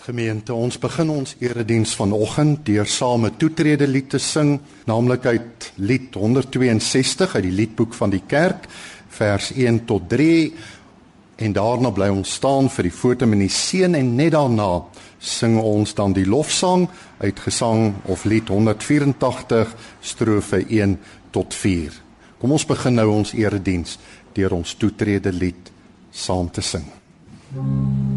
Gemeente, ons begin ons erediens vanoggend deur saam 'n toetrede lied te sing, naamlik uit lied 162 uit die liedboek van die kerk, vers 1 tot 3. En daarna bly ons staan vir die foto met die seën en net daarna sing ons dan die lofsang uit Gesang of lied 184 strofe 1 tot 4. Kom ons begin nou ons erediens deur ons toetrede lied saam te sing. Mm.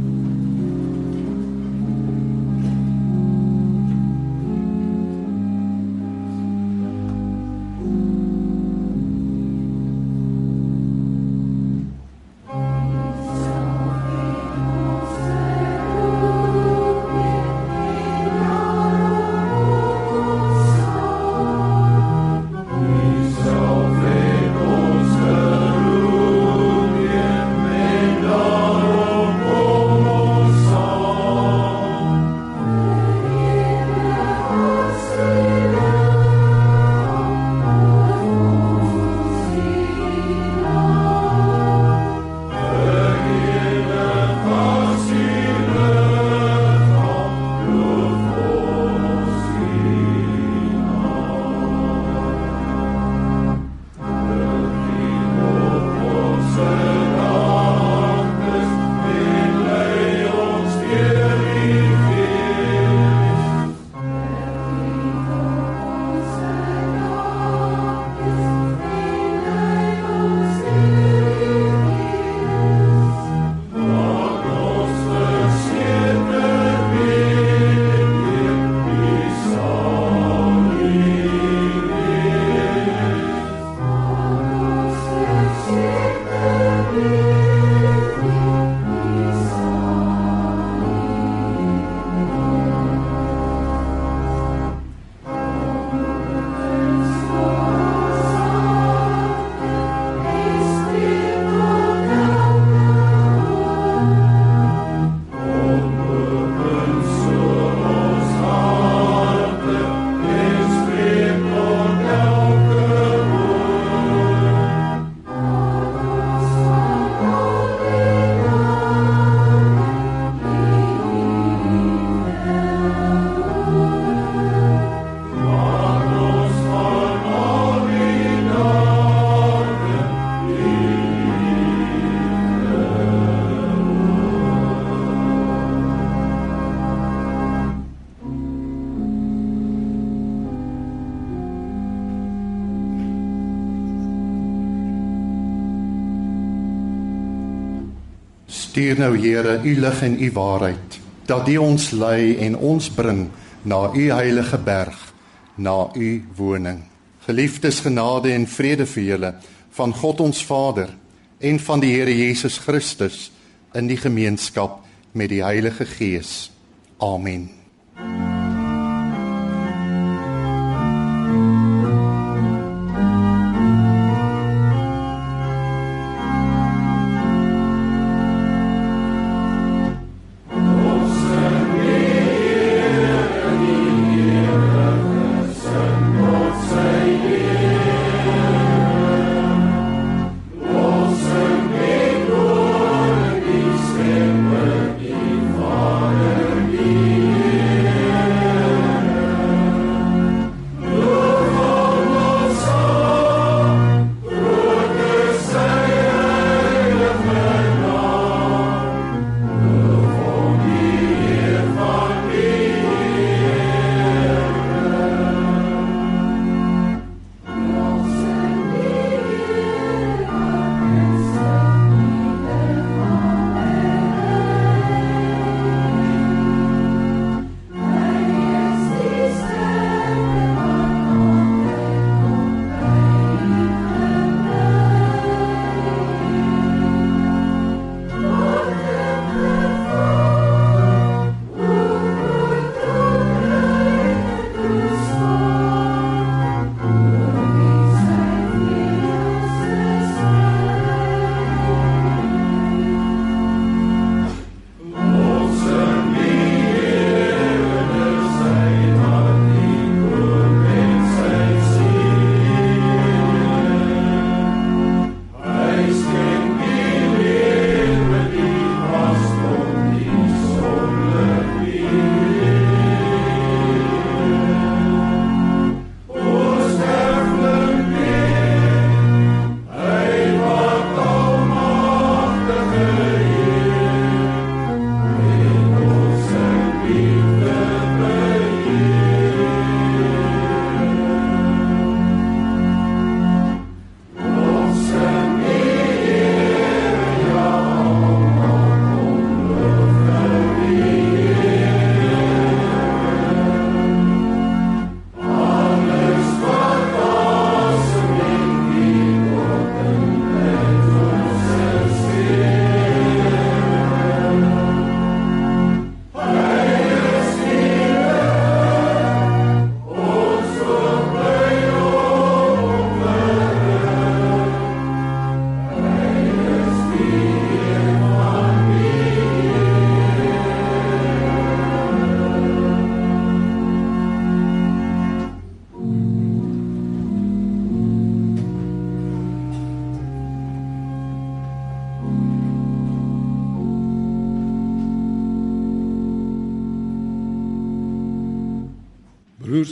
Stuur nou Here u lig en u waarheid dat U ons lei en ons bring na u heilige berg, na u woning. Geliefdes genade en vrede vir julle van God ons Vader en van die Here Jesus Christus in die gemeenskap met die Heilige Gees. Amen.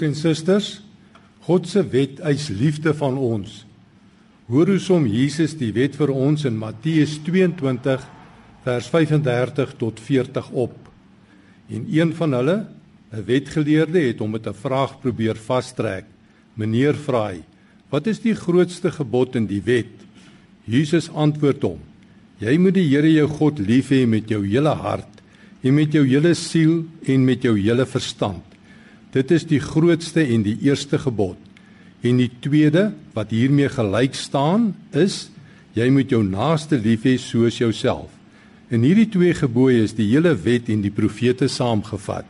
Broers en susters, God se wet eis liefde van ons. Hoor hoe som Jesus die wet vir ons in Matteus 22 vers 35 tot 40 op. En een van hulle, 'n wetgeleerde, het hom met 'n vraag probeer vastrek. Meneer vra hy: "Wat is die grootste gebod in die wet?" Jesus antwoord hom: "Jy moet die Here jou God lief hê met jou hele hart en met jou hele siel en met jou hele verstand." Dit is die grootste en die eerste gebod. En die tweede wat hiermee gelyk staan is jy moet jou naaste lief hê soos jouself. In hierdie twee gebooie is die hele wet en die profete saamgevat.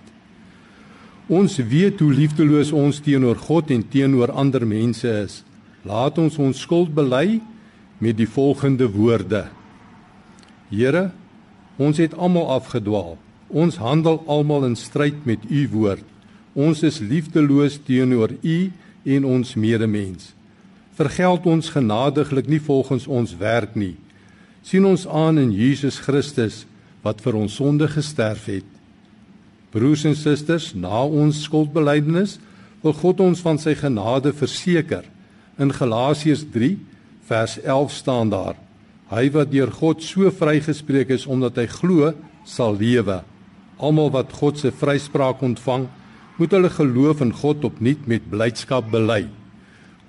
Ons weet hoe liefdeloos ons teenoor God en teenoor ander mense is. Laat ons ons skuld bely met die volgende woorde: Here, ons het almal afgedwaal. Ons handel almal in stryd met u woord. Ons is liefdeloos teenoor U en ons medemens. Vergeld ons genadiglik nie volgens ons werk nie. sien ons aan in Jesus Christus wat vir ons sonde gesterf het. Broers en susters, na ons skuldbelydenis wil God ons van sy genade verseker. In Galasiërs 3 vers 11 staan daar: Hy wat deur God so vrygespreek is omdat hy glo, sal lewe. Almal wat God se vryspraak ontvang, moet hulle geloof in God opnuut met blydskap bely.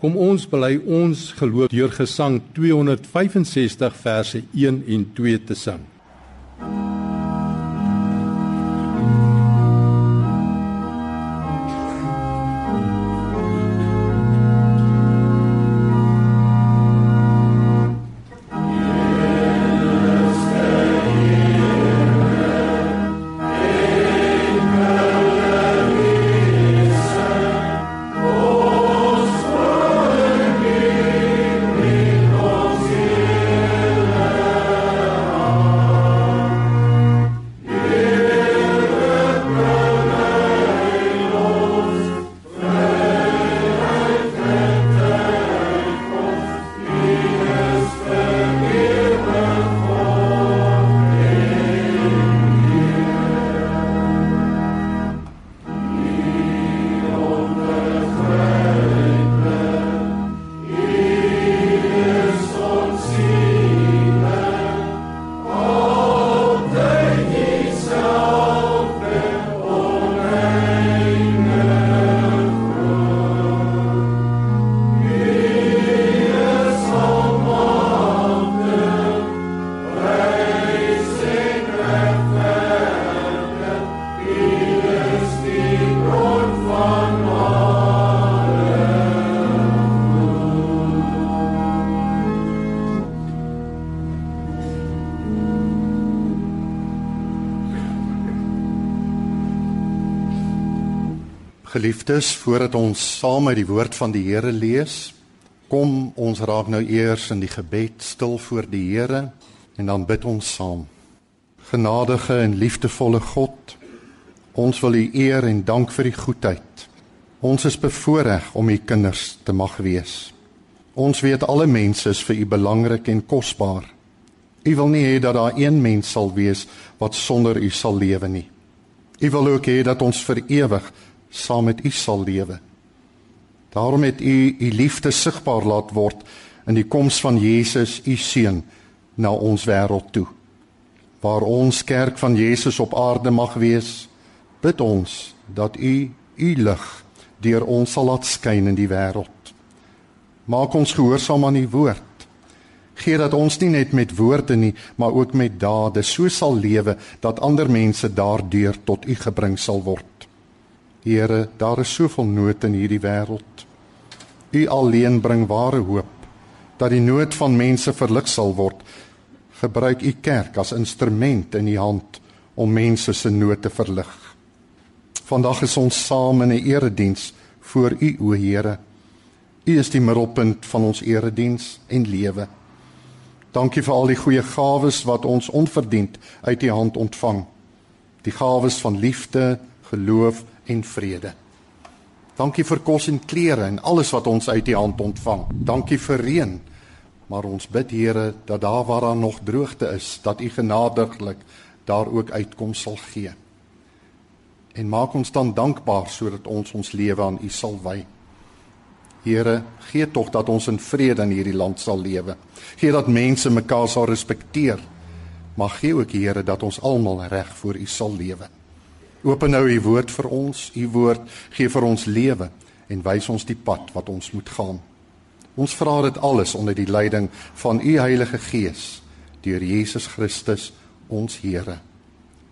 Kom ons bely ons geloof deur gesang 265 verse 1 en 2 te sing. Geliefdes, voordat ons saam met die woord van die Here lees, kom ons raak nou eers in die gebed stil voor die Here en dan bid ons saam. Genadige en liefdevolle God, ons wil U eer en dank vir U goedheid. Ons is bevoorreg om U kinders te mag wees. Ons weet alle mense is vir U belangrik en kosbaar. U wil nie hê dat daar een mens sal wees wat sonder U sal lewe nie. U wil ook hê dat ons vir ewig saam met u sal lewe. Daarom het u u liefde sigbaar laat word in die koms van Jesus, u seun, na ons wêreld toe. Waar ons kerk van Jesus op aarde mag wees, bid ons dat u u lig deur ons sal laat skyn in die wêreld. Maak ons gehoorsaam aan u woord. Gee dat ons nie net met woorde nie, maar ook met dade so sal lewe dat ander mense daardeur tot u gebring sal word. Here, daar is soveel nood in hierdie wêreld. U alleen bring ware hoop dat die nood van mense verlig sal word. Gebruik u kerk as instrument in u hand om mense se nood te verlig. Vandag is ons saam in 'n erediens voor u, o Here. U is die middelpunt van ons erediens en lewe. Dankie vir al die goeie gawes wat ons onverdiend uit u hand ontvang. Die gawes van liefde, geloof en vrede. Dankie vir kos en klere en alles wat ons uit U hand ontvang. Dankie vir reën. Maar ons bid Here dat daar waar daar nog droogte is, dat U genadiglik daar ook uitkom sal gee. en maak ons dan dankbaar sodat ons ons lewe aan U sal wy. Here, gee tog dat ons in vrede in hierdie land sal lewe. Gee dat mense mekaar sal respekteer. Maar gee ook Here dat ons almal reg voor U sal lewe. Open nou U woord vir ons. U woord gee vir ons lewe en wys ons die pad wat ons moet gaan. Ons vra dit alles onder die leiding van U Heilige Gees deur Jesus Christus ons Here.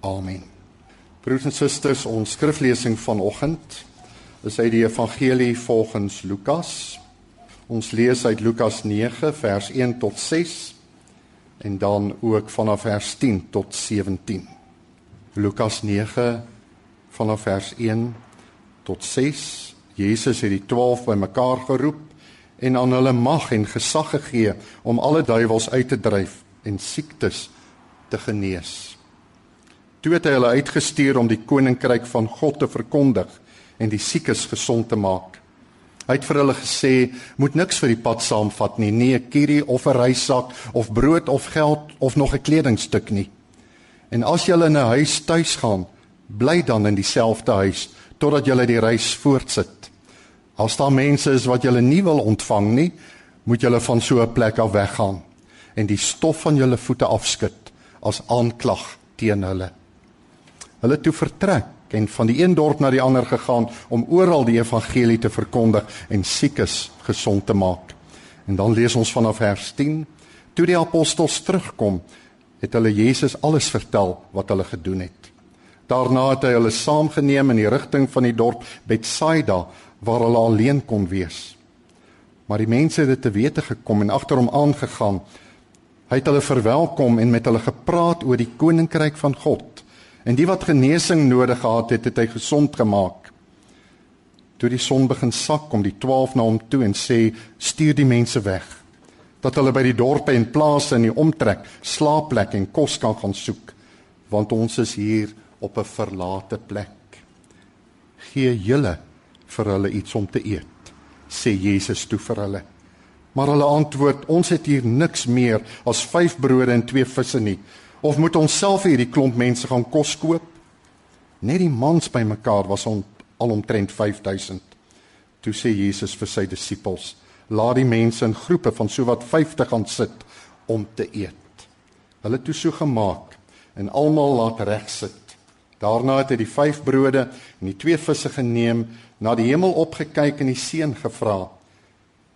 Amen. Broers en susters, ons skriflesing vanoggend is uit die evangelie volgens Lukas. Ons lees uit Lukas 9 vers 1 tot 6 en dan ook vanaf vers 10 tot 17. Lukas 9 vanaf vers 1 tot 6. Jesus het die 12 bymekaar geroep en aan hulle mag en gesag gegee om alle duiwels uit te dryf en siektes te genees. Toe het hy hulle uitgestuur om die koninkryk van God te verkondig en die siekes gesond te maak. Hy het vir hulle gesê: "Moet niks vir die pad saamvat nie, nie 'n kierie of 'n reissak of brood of geld of nog 'n kledingstuk nie. En as jy in 'n huis tuis gaan, bly dan in dieselfde huis totdat jy die reis voortsit." As daar mense is wat julle nie wil ontvang nie, moet julle van so 'n plek af weggaan en die stof van julle voete afskud as aanklag teen hulle. Hulle toe vertrek en van die een dorp na die ander gegaan om oral die evangelie te verkondig en siekes gesond te maak. En dan lees ons vanaf vers 10: Toe die apostels terugkom, het hulle Jesus alles vertel wat hulle gedoen het. Daarna het hy hulle saamgeneem in die rigting van die dorp Betsaida waar hulle alleen kon wees. Maar die mense het dit te wete gekom en agter hom aangegaan. Hy het hulle verwelkom en met hulle gepraat oor die koninkryk van God. En die wat genesing nodig gehad het, het hy gesond gemaak. Toe die son begin sak, kom die 12 na hom toe en sê: "Stuur die mense weg, dat hulle by die dorpe en plase in die omtrek slaapplek en kos kan gaan soek, want ons is hier op 'n verlate plek. Gee julle vir hulle iets om te eet, sê Jesus toe vir hulle. Maar hulle antwoord: Ons het hier niks meer as 5 brode en 2 visse nie. Of moet ons self hierdie klomp mense gaan kos koop? Net die mans bymekaar was on, al omtrent 5000. Toe sê Jesus vir sy disippels: Laat die mense in groepe van sowat 50 gaan sit om te eet. Hulle het toe so gemaak en almal laat reg sit. Daarna het hy die 5 brode en die 2 visse geneem, na die hemel opgekyk en die seën gevra.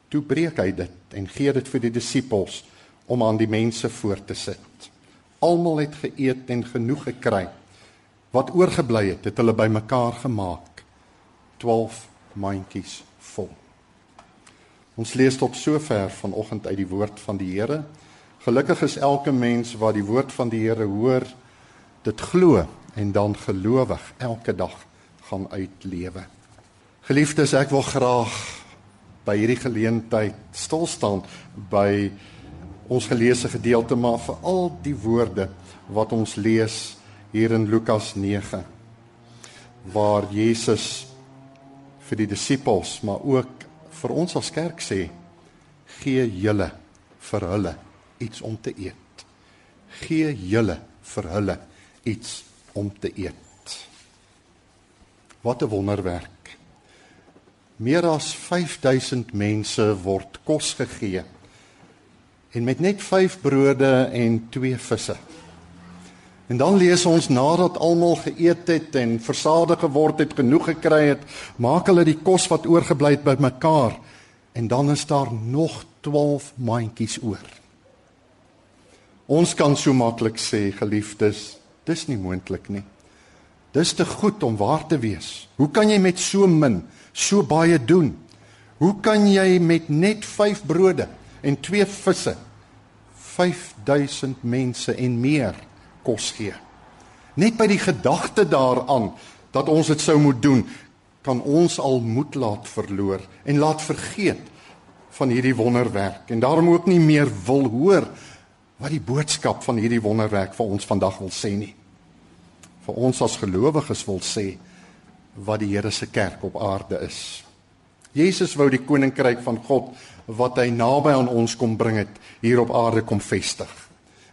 Toe breek hy dit en gee dit vir die disippels om aan die mense voor te sit. Almal het geëet en genoeg gekry. Wat oorgebly het, het hulle bymekaar gemaak. 12 mandjies vol. Ons lees tot sover vanoggend uit die woord van die Here. Gelukkig is elke mens wat die woord van die Here hoor, dit glo en dan gelowig elke dag gaan uitlewe. Geliefdes, ek wil graag by hierdie geleentheid stil staan by ons geleesde gedeelte maar vir al die woorde wat ons lees hier in Lukas 9 waar Jesus vir die disippels maar ook vir ons as kerk sê gee julle vir hulle iets om te eet gee julle vir hulle iets om te eet wat 'n wonderwerk Meer as 5000 mense word kos gegee. En met net 5 brode en 2 visse. En dan lees ons nadat almal geëet het en versadig geword het, genoeg gekry het, maak hulle die kos wat oorgebly het bymekaar en dan is daar nog 12 mandjies oor. Ons kan so maklik sê, geliefdes, dis nie moontlik nie. Dis te goed om waar te wees. Hoe kan jy met so min so baie doen? Hoe kan jy met net 5 brode en 2 visse 5000 mense en meer kos gee? Net by die gedagte daaraan dat ons dit sou moet doen, kan ons al moed laat verloor en laat vergeet van hierdie wonderwerk en daarom ook nie meer wil hoor wat die boodskap van hierdie wonderwerk vir ons vandag wil sê nie. Vir ons as gelowiges wil sê wat die Here se kerk op aarde is. Jesus wou die koninkryk van God wat hy naby aan ons kom bring het hier op aarde kom vestig.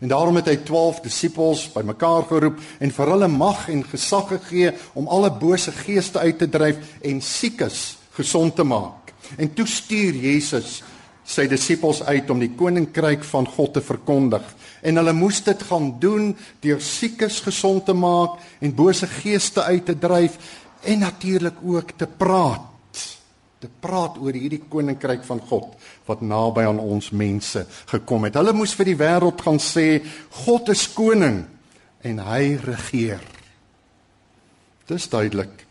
En daarom het hy 12 disippels bymekaar geroep en vir hulle mag en gesag gegee om alle bose geeste uit te dryf en siekes gesond te maak. En toe stuur Jesus sy disippels uit om die koninkryk van God te verkondig. En hulle moes dit gaan doen deur siekes gesond te maak en bose geeste uit te dryf en natuurlik ook te praat te praat oor hierdie koninkryk van God wat naby aan ons mense gekom het. Hulle moes vir die wêreld gaan sê God is koning en hy regeer. Dis duidelik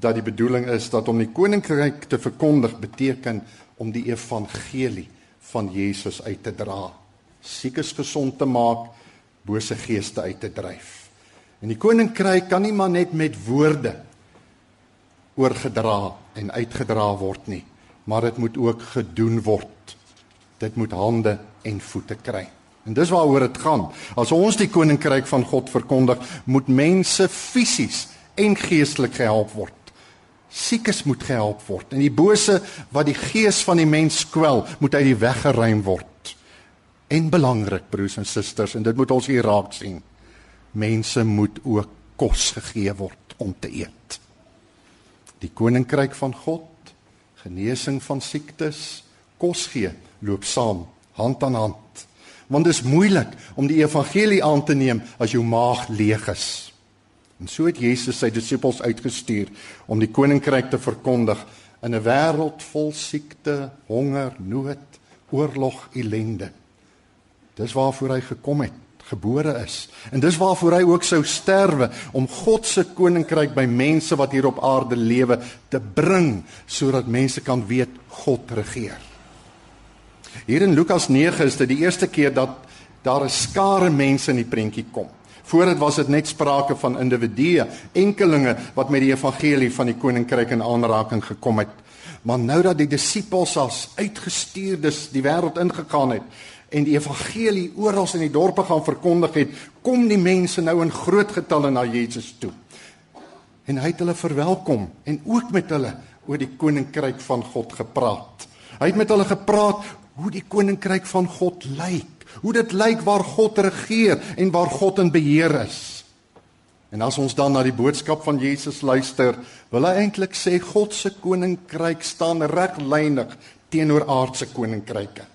dat die bedoeling is dat om die koninkryk te verkondig beteken om die evangelie van Jesus uit te dra, siekes gesond te maak, bose geeste uit te dryf. En die koninkryk kan nie maar net met woorde oorgedra en uitgedra word nie, maar dit moet ook gedoen word. Dit moet hande en voete kry. En dis waaroor dit gaan. As ons die koninkryk van God verkondig, moet mense fisies en geestelik gehelp word. Siekes moet gehelp word en die bose wat die gees van die mens kwel, moet uit die weg geruim word. En belangrik broers en susters, en dit moet ons hier raak sien. Mense moet ook kos gegee word om te eet die koninkryk van God, genesing van siektes, kos gee, loop saam, hand aan hand. Want dit is moeilik om die evangelie aan te neem as jou maag leeg is. En so het Jesus sy disippels uitgestuur om die koninkryk te verkondig in 'n wêreld vol siekte, honger, nood, oorlog, ellende. Dis waarvoor hy gekom het gebore is. En dis waarvoor hy ook sou sterwe om God se koninkryk by mense wat hier op aarde lewe te bring sodat mense kan weet God regeer. Hier in Lukas 9 is dit die eerste keer dat daar 'n skare mense in die prentjie kom. Voordat was dit net sprake van individue, enkelinge wat met die evangelie van die koninkryk in aanraking gekom het. Maar nou dat die disippels as uitgestuurdes die wêreld ingegaan het, en die evangelie oral in die dorpe gaan verkondig het, kom die mense nou in groot getalle na Jesus toe. En hy het hulle verwelkom en ook met hulle oor die koninkryk van God gepraat. Hy het met hulle gepraat hoe die koninkryk van God lyk, hoe dit lyk waar God regeer en waar God in beheer is. En as ons dan na die boodskap van Jesus luister, wil hy eintlik sê God se koninkryk staan reglynig teenoor aardse koninkryke.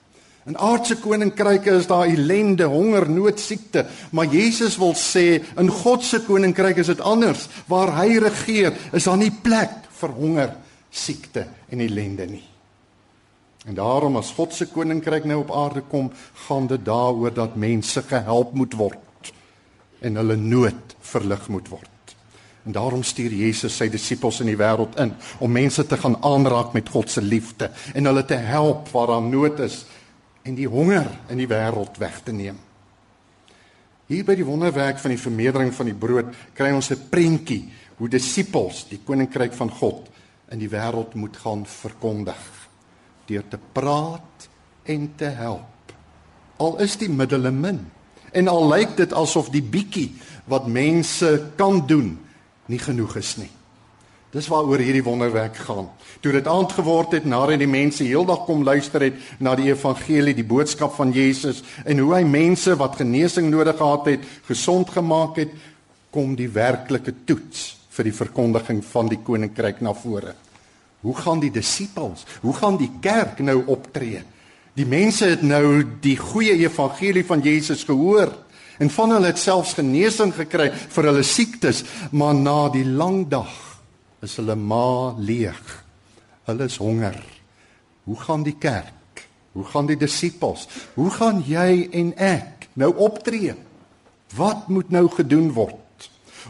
In aardse koninkryke is daar ellende, honger, nood, siekte, maar Jesus wil sê in God se koninkryk is dit anders. Waar hy regeer, is daar nie plek vir honger, siekte en ellende nie. En daarom as God se koninkryk nou op aarde kom, gaan dit daaroor dat mense gehelp moet word en hulle nood verlig moet word. En daarom stuur Jesus sy disippels in die wêreld in om mense te gaan aanraak met God se liefde en hulle te help waar daar nood is en die honger in die wêreld weg te neem. Hier by die wonderwerk van die vermeerdering van die brood kry ons 'n prentjie hoe disippels die koninkryk van God in die wêreld moet gaan verkondig deur te praat en te help. Al is die middele min en al lyk dit asof die bietjie wat mense kan doen nie genoeg is nie. Dis waaroor hierdie wonderwerk gaan. Toe dit aand geword het nadat die mense heeldag kom luister het na die evangelie, die boodskap van Jesus en hoe hy mense wat genesing nodig gehad het, gesond gemaak het, kom die werklike toets vir die verkondiging van die koninkryk na vore. Hoe gaan die disippels, hoe gaan die kerk nou optree? Die mense het nou die goeie evangelie van Jesus gehoor en van hulle het selfs genesing gekry vir hulle siektes, maar na die lang dag is hulle ma leeg. Hulle is honger. Hoe gaan die kerk? Hoe gaan die disippels? Hoe gaan jy en ek nou optree? Wat moet nou gedoen word?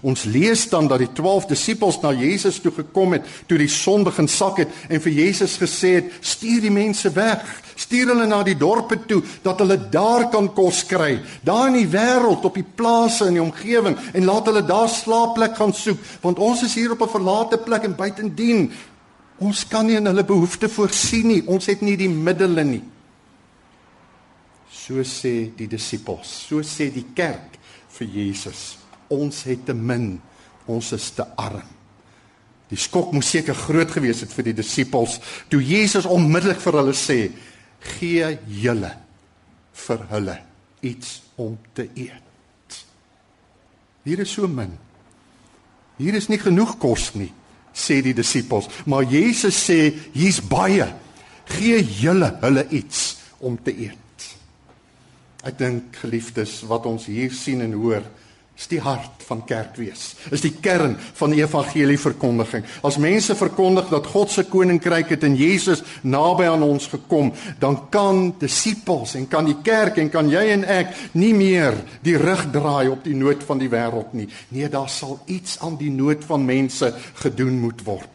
Ons lees dan dat die 12 disippels na Jesus toe gekom het toe die son begin sak het en vir Jesus gesê het: "Stuur die mense weg. Stuur hulle na die dorpe toe dat hulle daar kan kos kry, daar in die wêreld, op die plase in die omgewing en laat hulle daar slaapplek gaan soek, want ons is hier op 'n verlate plek en buitendien ons kan nie in hulle behoeftes voorsien nie. Ons het nie die middele nie." So sê die disippels, so sê die kerk vir Jesus ons het te min, ons is te arm. Die skok moes seker groot gewees het vir die disippels toe Jesus onmiddellik vir hulle sê: "Gee julle vir hulle iets om te eet. Hier is so min. Hier is nie genoeg kos nie, sê die disippels, maar Jesus sê hier's baie. Gee julle hulle iets om te eet. Ek dink geliefdes wat ons hier sien en hoor is die hart van kerk wees. Is die kern van die evangelie verkondiging. As mense verkondig dat God se koninkryk het in Jesus naby aan ons gekom, dan kan disippels en kan die kerk en kan jy en ek nie meer die rug draai op die nood van die wêreld nie. Nee, daar sal iets aan die nood van mense gedoen moet word.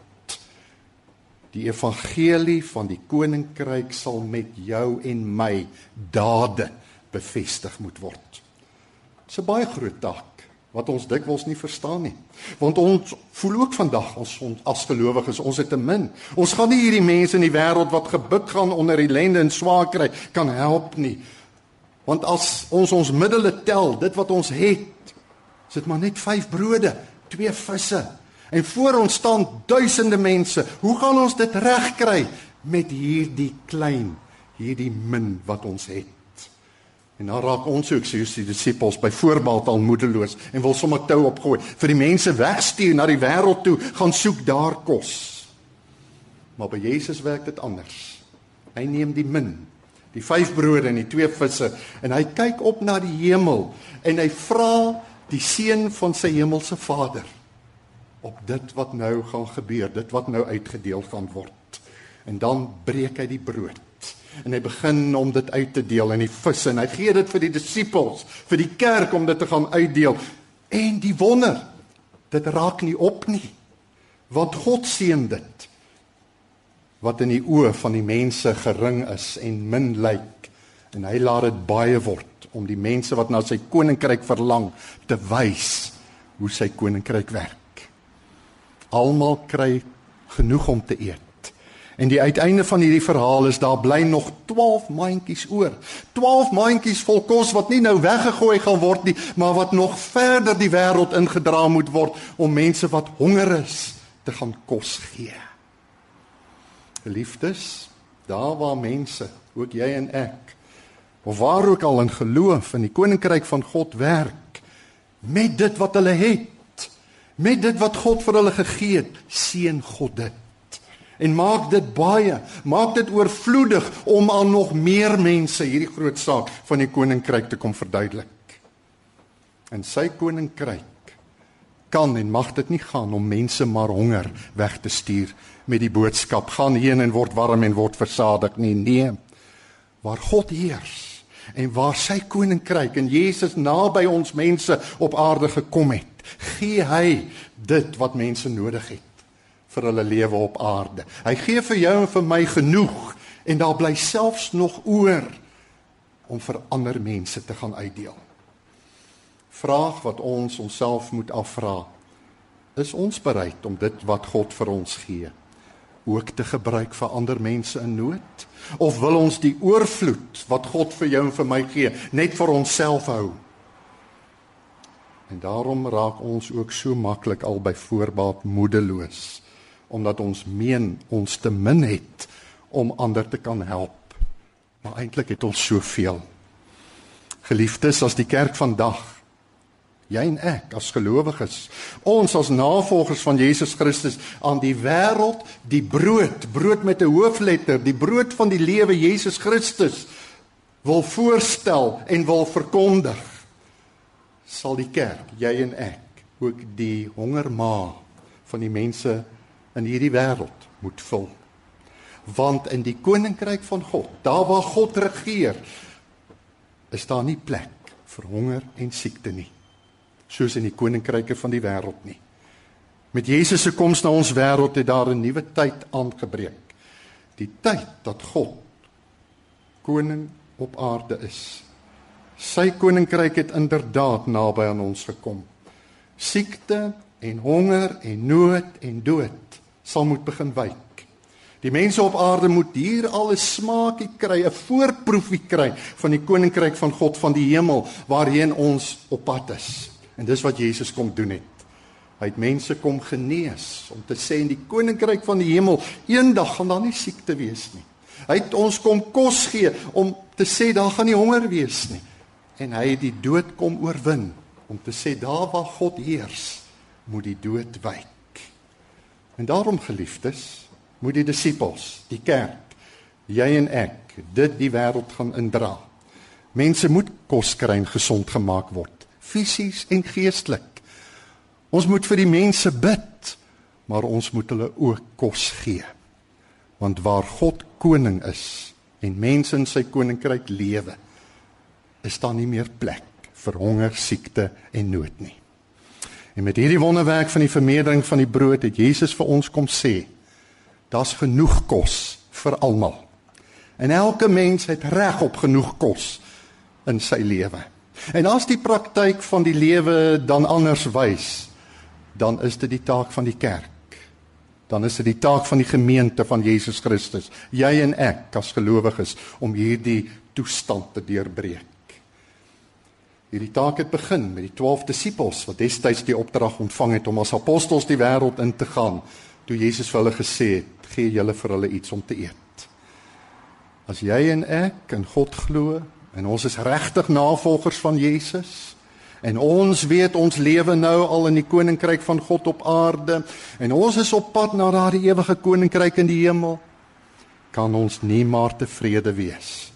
Die evangelie van die koninkryk sal met jou en my dade bevestig moet word. Dis 'n baie groot taak wat ons dikwels nie verstaan nie. Want ons voel ook vandag as ons as gelowiges, ons het te min. Ons gaan nie hierdie mense in die wêreld wat gebuk gaan onder ellende en swaar kry kan help nie. Want as ons ons middele tel, dit wat ons het, is dit maar net 5 brode, 2 visse. En voor ons staan duisende mense. Hoe gaan ons dit regkry met hierdie klein, hierdie min wat ons het? En dan raak ons ook soos die disippels byvoorbeeld al moedeloos en wil sommer tou opgooi vir die mense wegstuur na die wêreld toe gaan soek daar kos. Maar by Jesus werk dit anders. Hy neem die min, die 5 brode en die 2 visse en hy kyk op na die hemel en hy vra die seun van sy hemelse Vader op dit wat nou gaan gebeur, dit wat nou uitgedeel gaan word. En dan breek hy die brood en hy begin om dit uit te deel in die visse en hy gee dit vir die disippels, vir die kerk om dit te gaan uitdeel. En die wonder, dit raak nie op nie. Want God seën dit wat in die oë van die mense gering is en min lyk en hy laat dit baie word om die mense wat na sy koninkryk verlang te wys hoe sy koninkryk werk. Almal kry genoeg om te eet. En die uiteinde van hierdie verhaal is daar bly nog 12 mandjies oor. 12 mandjies vol kos wat nie nou weggegooi gaan word nie, maar wat nog verder die wêreld ingedra moet word om mense wat honger is te gaan kos gee. Geliefdes, daar waar mense, ook jy en ek, of waar ook al in geloof in die koninkryk van God werk, met dit wat hulle het, met dit wat God vir hulle gegee het, seën God dit en maak dit baie, maak dit oorvloedig om aan nog meer mense hierdie groot saak van die koninkryk te kom verduidelik. En sy koninkryk kan en mag dit nie gaan om mense maar honger weg te stuur met die boodskap gaan heen en word warm en word versadig. Nie nee. Waar God heers en waar sy koninkryk en Jesus naby ons mense op aarde gekom het gee hy dit wat mense nodig het vir hulle lewe op aarde. Hy gee vir jou en vir my genoeg en daar bly selfs nog oor om vir ander mense te gaan uitdeel. Vraag wat ons onsself moet afvra. Is ons bereid om dit wat God vir ons gee ook te gebruik vir ander mense in nood of wil ons die oorvloed wat God vir jou en vir my gee net vir onsself hou? En daarom raak ons ook so maklik al by voorbaat moedeloos omdat ons meen ons te min het om ander te kan help. Maar eintlik het ons soveel. Geliefdes, as die kerk vandag jy en ek as gelowiges, ons as navolgers van Jesus Christus aan die wêreld die brood, brood met 'n hoofletter, die brood van die lewe Jesus Christus wil voorstel en wil verkondig, sal die kerk, jy en ek, ook die hongerma van die mense in hierdie wêreld moet vul. Want in die koninkryk van God, daar waar God regeer, is daar nie plek vir honger en siekte nie. Soos in die koninkryke van die wêreld nie. Met Jesus se koms na ons wêreld het daar 'n nuwe tyd aangebreek. Die tyd dat God koning op aarde is. Sy koninkryk het inderdaad naby aan ons gekom. Siekte en honger en nood en dood sal moet begin wyk. Die mense op aarde moet hier al 'n smaakie kry, 'n voorproefie kry van die koninkryk van God van die hemel waarheen ons op pad is. En dis wat Jesus kom doen het. Hy het mense kom genees om te sê in die koninkryk van die hemel eendag gaan daar nie siekte wees nie. Hy het ons kom kos gee om te sê daar gaan nie honger wees nie. en hy het die dood kom oorwin om te sê daar waar God heers, moet die dood wyk. En daarom geliefdes, moet die disippels, die kerk, jy en ek dit die wêreld gaan indra. Mense moet kos kry en gesond gemaak word, fisies en geestelik. Ons moet vir die mense bid, maar ons moet hulle ook kos gee. Want waar God koning is en mense in sy koninkryk lewe, is daar nie meer plek vir honger, siekte en nood nie. En met hierdie wonderwerk van die vermeerdering van die brood het Jesus vir ons kom sê, daar's genoeg kos vir almal. En elke mens het reg op genoeg kos in sy lewe. En as die praktyk van die lewe dan anders wys, dan is dit die taak van die kerk. Dan is dit die taak van die gemeente van Jesus Christus, jy en ek as gelowiges om hierdie toestand te deurbreek. Hierdie taak het begin met die 12 disippels wat destyds die opdrag ontvang het om as apostels die wêreld in te gaan, toe Jesus vir hulle gesê het: "Gee julle vir hulle iets om te eet." As jy en ek in God glo en ons is regtig navolgers van Jesus en ons weet ons lewe nou al in die koninkryk van God op aarde en ons is op pad na daardie ewige koninkryk in die hemel, kan ons nie maar tevrede wees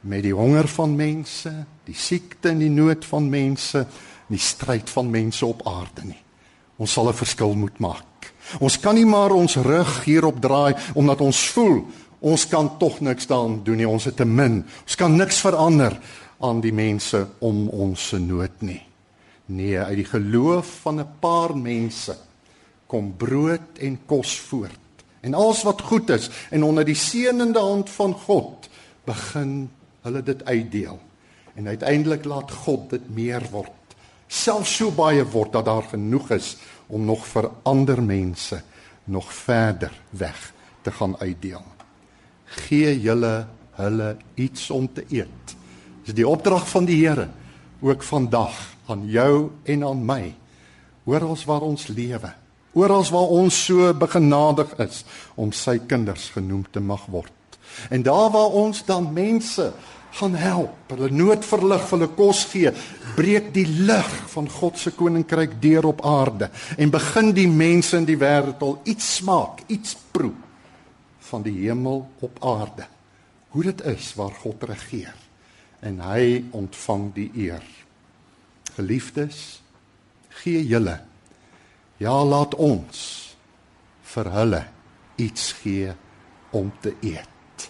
met die honger van mense, die siekte en die nood van mense, die stryd van mense op aarde nie. Ons sal 'n verskil moet maak. Ons kan nie maar ons rug hierop draai omdat ons voel ons kan tog niks daan doen nie. Ons het te min. Ons kan niks verander aan die mense om ons se nood nie. Nee, uit die geloof van 'n paar mense kom brood en kos voort. En alles wat goed is en onder die seënende hand van God begin hulle dit uitdeel. En uiteindelik laat God dit meer word. Selfs so baie word dat daar genoeg is om nog vir ander mense nog verder weg te gaan uitdeel. Gee julle hulle iets om te eet. Dis die opdrag van die Here ook vandag aan jou en aan my. Oral waar ons lewe, oral waar ons so begenadig is om sy kinders genoem te mag word. En daar waar ons dan mense gaan help, hulle nood verlig, hulle kos gee, breek die lig van God se koninkryk deur op aarde en begin die mense in die wêreld al iets smaak, iets proe van die hemel op aarde. Hoe dit is waar God regeer en hy ontvang die eer. Geliefdes, gee julle ja laat ons vir hulle iets gee om te eet.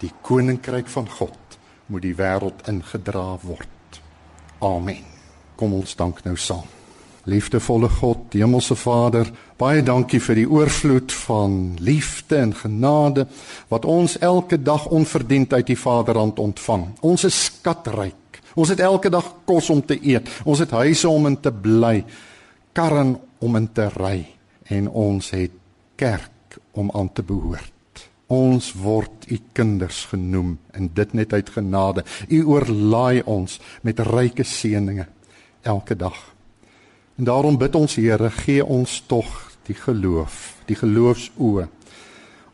Die koninkryk van God moet die wêreld ingedra word. Amen. Kom ons dank nou saam. Liefdevolle God, Hemelse Vader, baie dankie vir die oorvloed van liefde en genade wat ons elke dag onverdiend uit die Vaderhand ontvang. Ons is skatryk. Ons het elke dag kos om te eet. Ons het huise om in te bly, karre om in te ry en ons het kerk om aan te behoort. Ons word u kinders genoem en dit net uit genade. U oorlaai ons met ryke seënings elke dag. En daarom bid ons Here, gee ons tog die geloof, die geloofsoë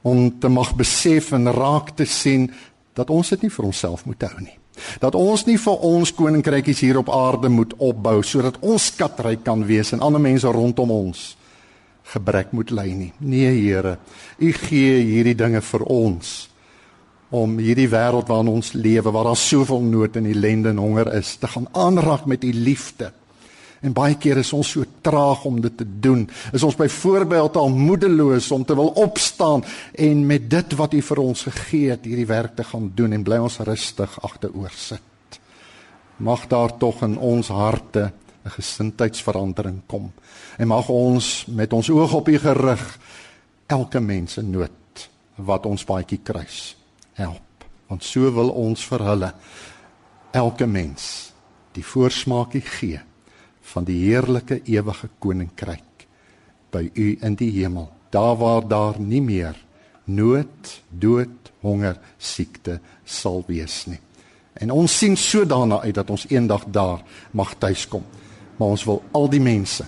om te mag besef en raak te sien dat ons dit nie vir onsself moet hou nie. Dat ons nie vir ons koninkrykies hier op aarde moet opbou sodat ons skatryk kan wees en ander mense rondom ons gebrek moet ly nie. Nee Here, U gee hierdie dinge vir ons om hierdie wêreld waarin ons lewe waar daar soveel nood en ellende en honger is, te gaan aanraak met U liefde. En baie keer is ons so traag om dit te doen. Is ons byvoorbeeld al moedeloos om te wil opstaan en met dit wat U vir ons gegee het hierdie werk te gaan doen en bly ons rustig agteroor sit. Mag daar tog in ons harte 'n gesindheidsverandering kom. En mag ons met ons oog op U gerig elke mens in nood wat ons paadjie kruis help. Want so wil ons vir hulle elke mens die voorsmaakie gee van die heerlike ewige koninkryk by U in die hemel. Daar waar daar nie meer nood, dood, honger, siekte sal wees nie. En ons sien so daarna uit dat ons eendag daar mag tuiskom maar ons wil al die mense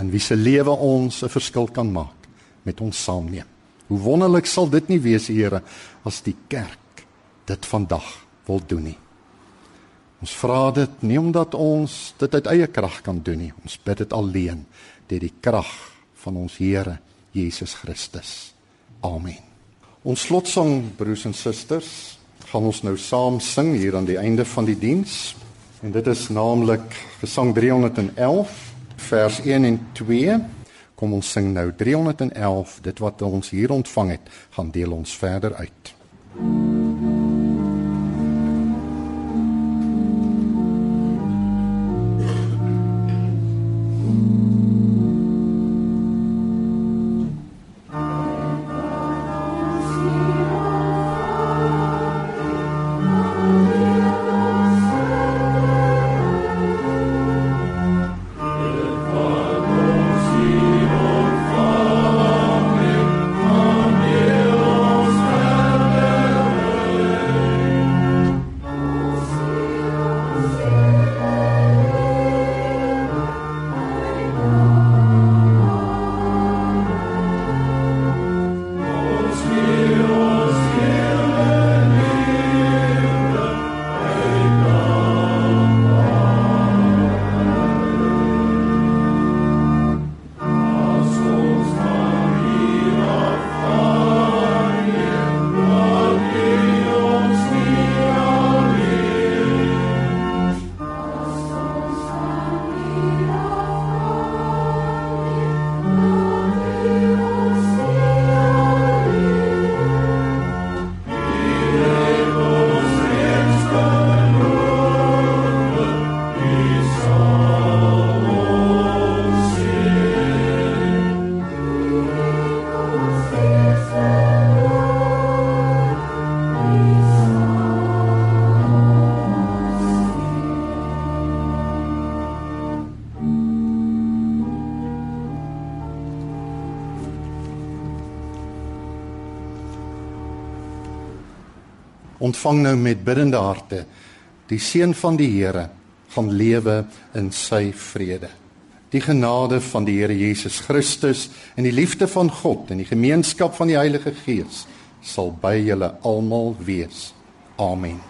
in wie se lewe ons 'n verskil kan maak met ons saamneem. Hoe wonderlik sal dit nie wees, Here, as die kerk dit vandag wil doen nie. Ons vra dit nie omdat ons dit uit eie krag kan doen nie. Ons bid dit alleen deur die krag van ons Here Jesus Christus. Amen. Ons slotsang broers en susters, gaan ons nou saam sing hier aan die einde van die diens. En dit is naamlik Gesang 311 vers 1 en 2. Kom ons sing nou 311, dit wat ons hier ontvang het, gaan deel ons verder uit. Ontvang nou met biddende harte die seën van die Here gaan lewe in sy vrede. Die genade van die Here Jesus Christus en die liefde van God en die gemeenskap van die Heilige Gees sal by julle almal wees. Amen.